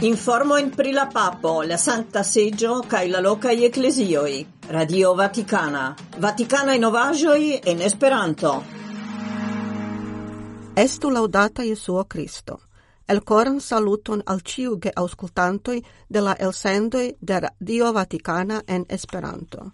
Informo in pri la Papo, la santa seggio, kaj la lokaj ecclesioi. Radio Vaticana. Vaticana in novaĵoj en Esperanto. Estu laudata Jesuo Kristo. Elkoran saluton al ciu ge auscultantoi de la elsendoj de Radio Vaticana en Esperanto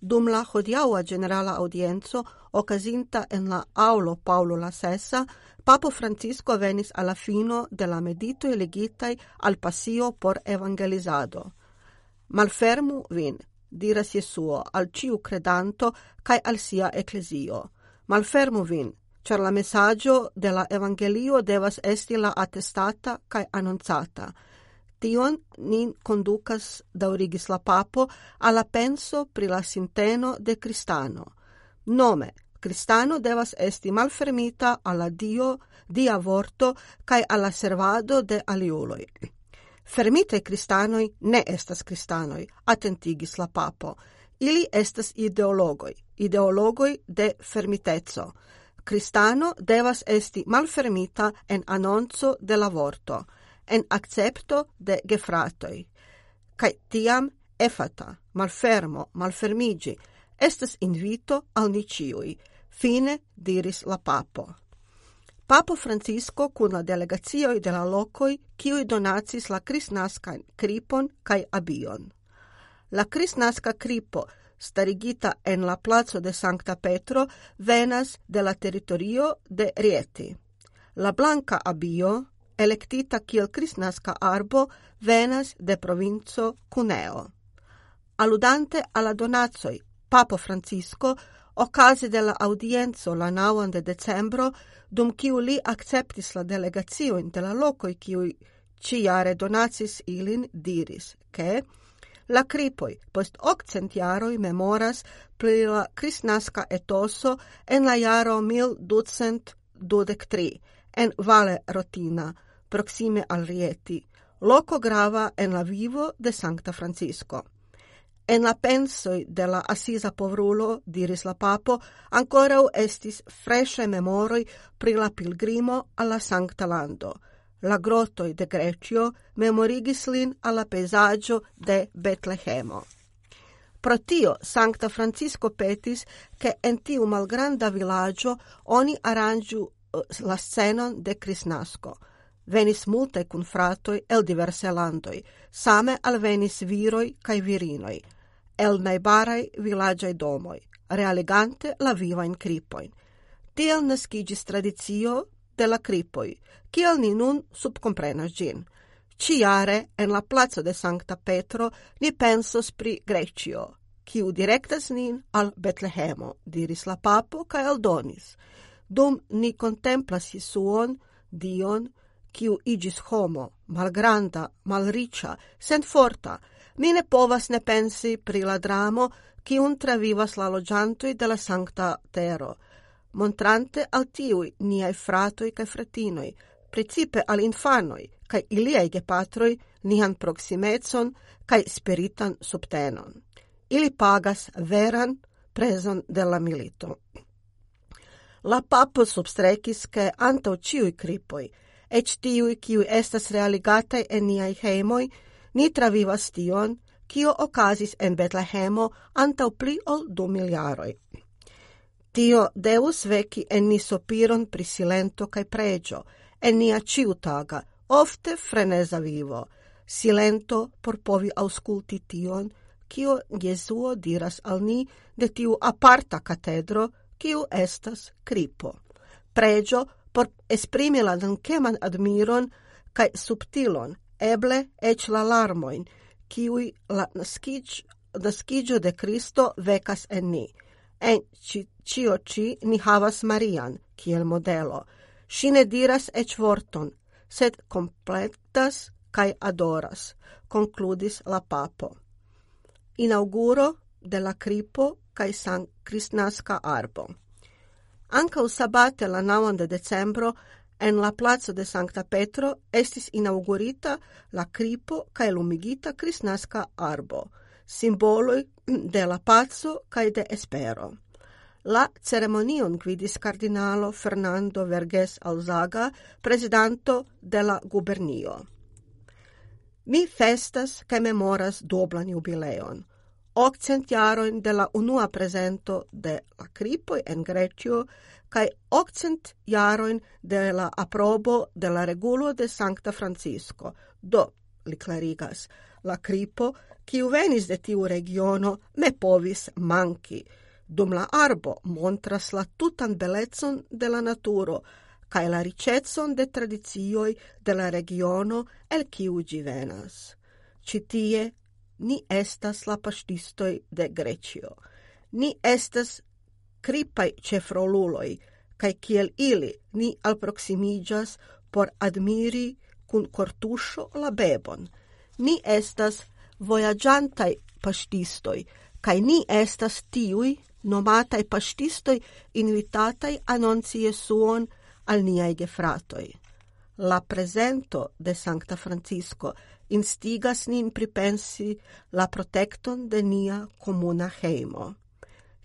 dum la hodiaua generala audienzo ocasinta en la aulo Paulo la Sessa, Papo Francisco venis alla fino de la medito elegitai al passio por evangelizado. Malfermu vin, diras Jesuo, al ciu credanto cae al sia ecclesio. Malfermu vin, cer la messaggio de la evangelio devas esti la attestata cae annunzata. Tion nin conducas, daurigis la papo, alla penso pri la sinteno de cristano. Nome, cristano devas esti malfermita alla dio, dia vorto, cae alla servado de aliuloi. Fermite cristanoi ne estas cristanoi, attentigis la papo. Ili estas ideologoi, ideologoi de fermitezzo. Cristano devas esti malfermita en annonzo de la vorto en accepto de gefratoi. Cai tiam efata, malfermo, malfermigi, estas invito al niciui, fine diris la papo. Papo Francisco cun la delegazioi de la locoi kiuj donacis la kristnaskan kripon cae abion. La crisnasca kripo, starigita en la placo de Sancta Petro, venas de la territorio de Rieti. La blanca abio, electita kiel Kristnaska arbo, venas de provinco Cuneo. Aludante alla donazoi Papo Francisco, ocase de la audienzo la 9 de decembro, dum kiu li acceptis la delegazioin de la locoi kiui ciare donacis ilin, diris, che la cripoi post octcent jaroi memoras pri la kristnaska etoso en la jaro 1223 en Vale Rotina, proxime al Rieti, loco grava en la vivo de Sancta Francisco. En la pensoi de la assisa povrulo, diris la papo, ancora estis fresce memoroi pri la pilgrimo alla Sancta Lando. La grottoi de Grecio memorigis lin alla peisaggio de Betlehemo. Pro tio Sancta Francisco petis che en tiu malgranda villaggio oni arangiu eh, la scenon de Crisnasco – venis multe cun fratoi el diverse landoi, same al venis viroj cae virinoj, el naibarai villagiai domoj, realigante la vivajn cripoin. Tiel nascigis tradizio de la cripoi, kiel ni nun subcomprenas gin. Ciare en la placo de Sancta Petro ni pensos pri Grecio, kiu directas nin al Betlehemo, diris la papo ca el donis. Dum ni contemplas Jesuon, Dion, kiu igis homo, malgranda, malricia, sent forta, mi ne povas ne pensi pri la dramo, kiun travivas la logiantui de la sancta tero, montrante al tiui niai fratoi cae fratinoi, principe al infanoi, cae iliai gepatroi, nian proximetson, cae spiritan subtenon. Ili pagas veran prezon de la milito. La papo substrecis che antau ciui cripoi, – ec tiui kiu estas realigatai en niai heimoi, ni travivas tion, kio ocasis en Betlehemo antau pli ol du miliaroi. Tio deus veci en ni sopiron pri silento cae pregio, en nia ciutaga, ofte frenesa vivo, silento por povi ausculti tion, kio Jesuo diras al ni de tiu aparta catedro, kiu estas cripo. Pregio por esprimi la dankeman admiron kai subtilon, eble ec la larmoin, kiui la naskiĝ, de Cristo vekas en ni. En ĉi ĉio ni havas Marian kiel modelo. Si ne diras ec vorton, sed completas kai adoras, concludis la papo. Inauguro de la cripo kai san cristnasca arbo. Anca sabate la 9 de decembro en la plazo de Sancta Petro estis inaugurita la cripo cae lumigita crisnasca arbo, simboloi de la pazzo cae de espero. La ceremonion gvidis cardinalo Fernando Verges Alzaga, presidanto de la gubernio. Mi festas che memoras doblan jubileon occent jaroin de la unua presento de la cripoi en Grecio cae occent jaroin de la aprobo de la regulo de Sancta Francisco. Do, li clarigas, la cripo, quiu venis de tiu regiono, me povis manchi. Dum la arbo montras la tutan belezon de la naturo, cae la ricetson de tradizioi de la regiono el quiu gi venas. Citie Ni estas la paŝtistoj de Grecio. Ni estas kripaj ĉefroluloj, kaj kiel ili ni alproximiĝas por admiri kun kortuŝo la bebon. Ni estas vojaĝantaj paŝtistoj, kaj ni estas tiuj nomataj paŝtistoj invitataj anonci Jesuon al niaj gefratoj la presento de Sancta Francisco instigas nin pripensi la protecton de nia comuna heimo,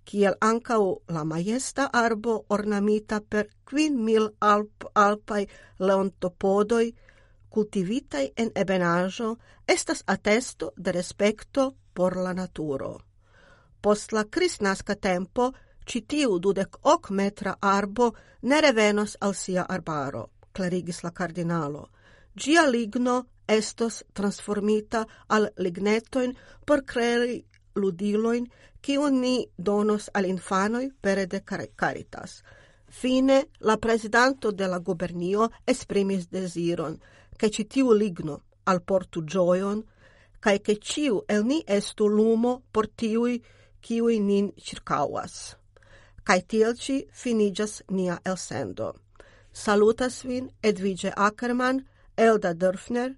kiel ancau la majesta arbo ornamita per quin mil alp alpai leontopodoi cultivitai en ebenajo estas attesto de respecto por la naturo. Post la crisnasca tempo, citiu dudec hoc metra arbo ne revenos al sia arbaro – clarigis la cardinalo. Gia ligno estos transformita al lignetoin por crei ludiloin, kiun ni donos al infanoi pere de caritas. Fine, la presidanto de la gubernio esprimis desiron, che citiu ligno al portu gioion, cae che ciu el ni estu lumo por tiui kiui nin circauas. Cae tielci finigas nia elsendo. Saluta Svin, Edviđe Ackerman, Elda Dörfner,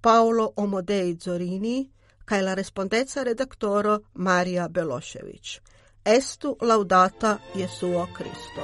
Paolo Omodei Zorini, kaj la respondeca redaktoro Marija Belošević. Estu laudata je suo Cristo.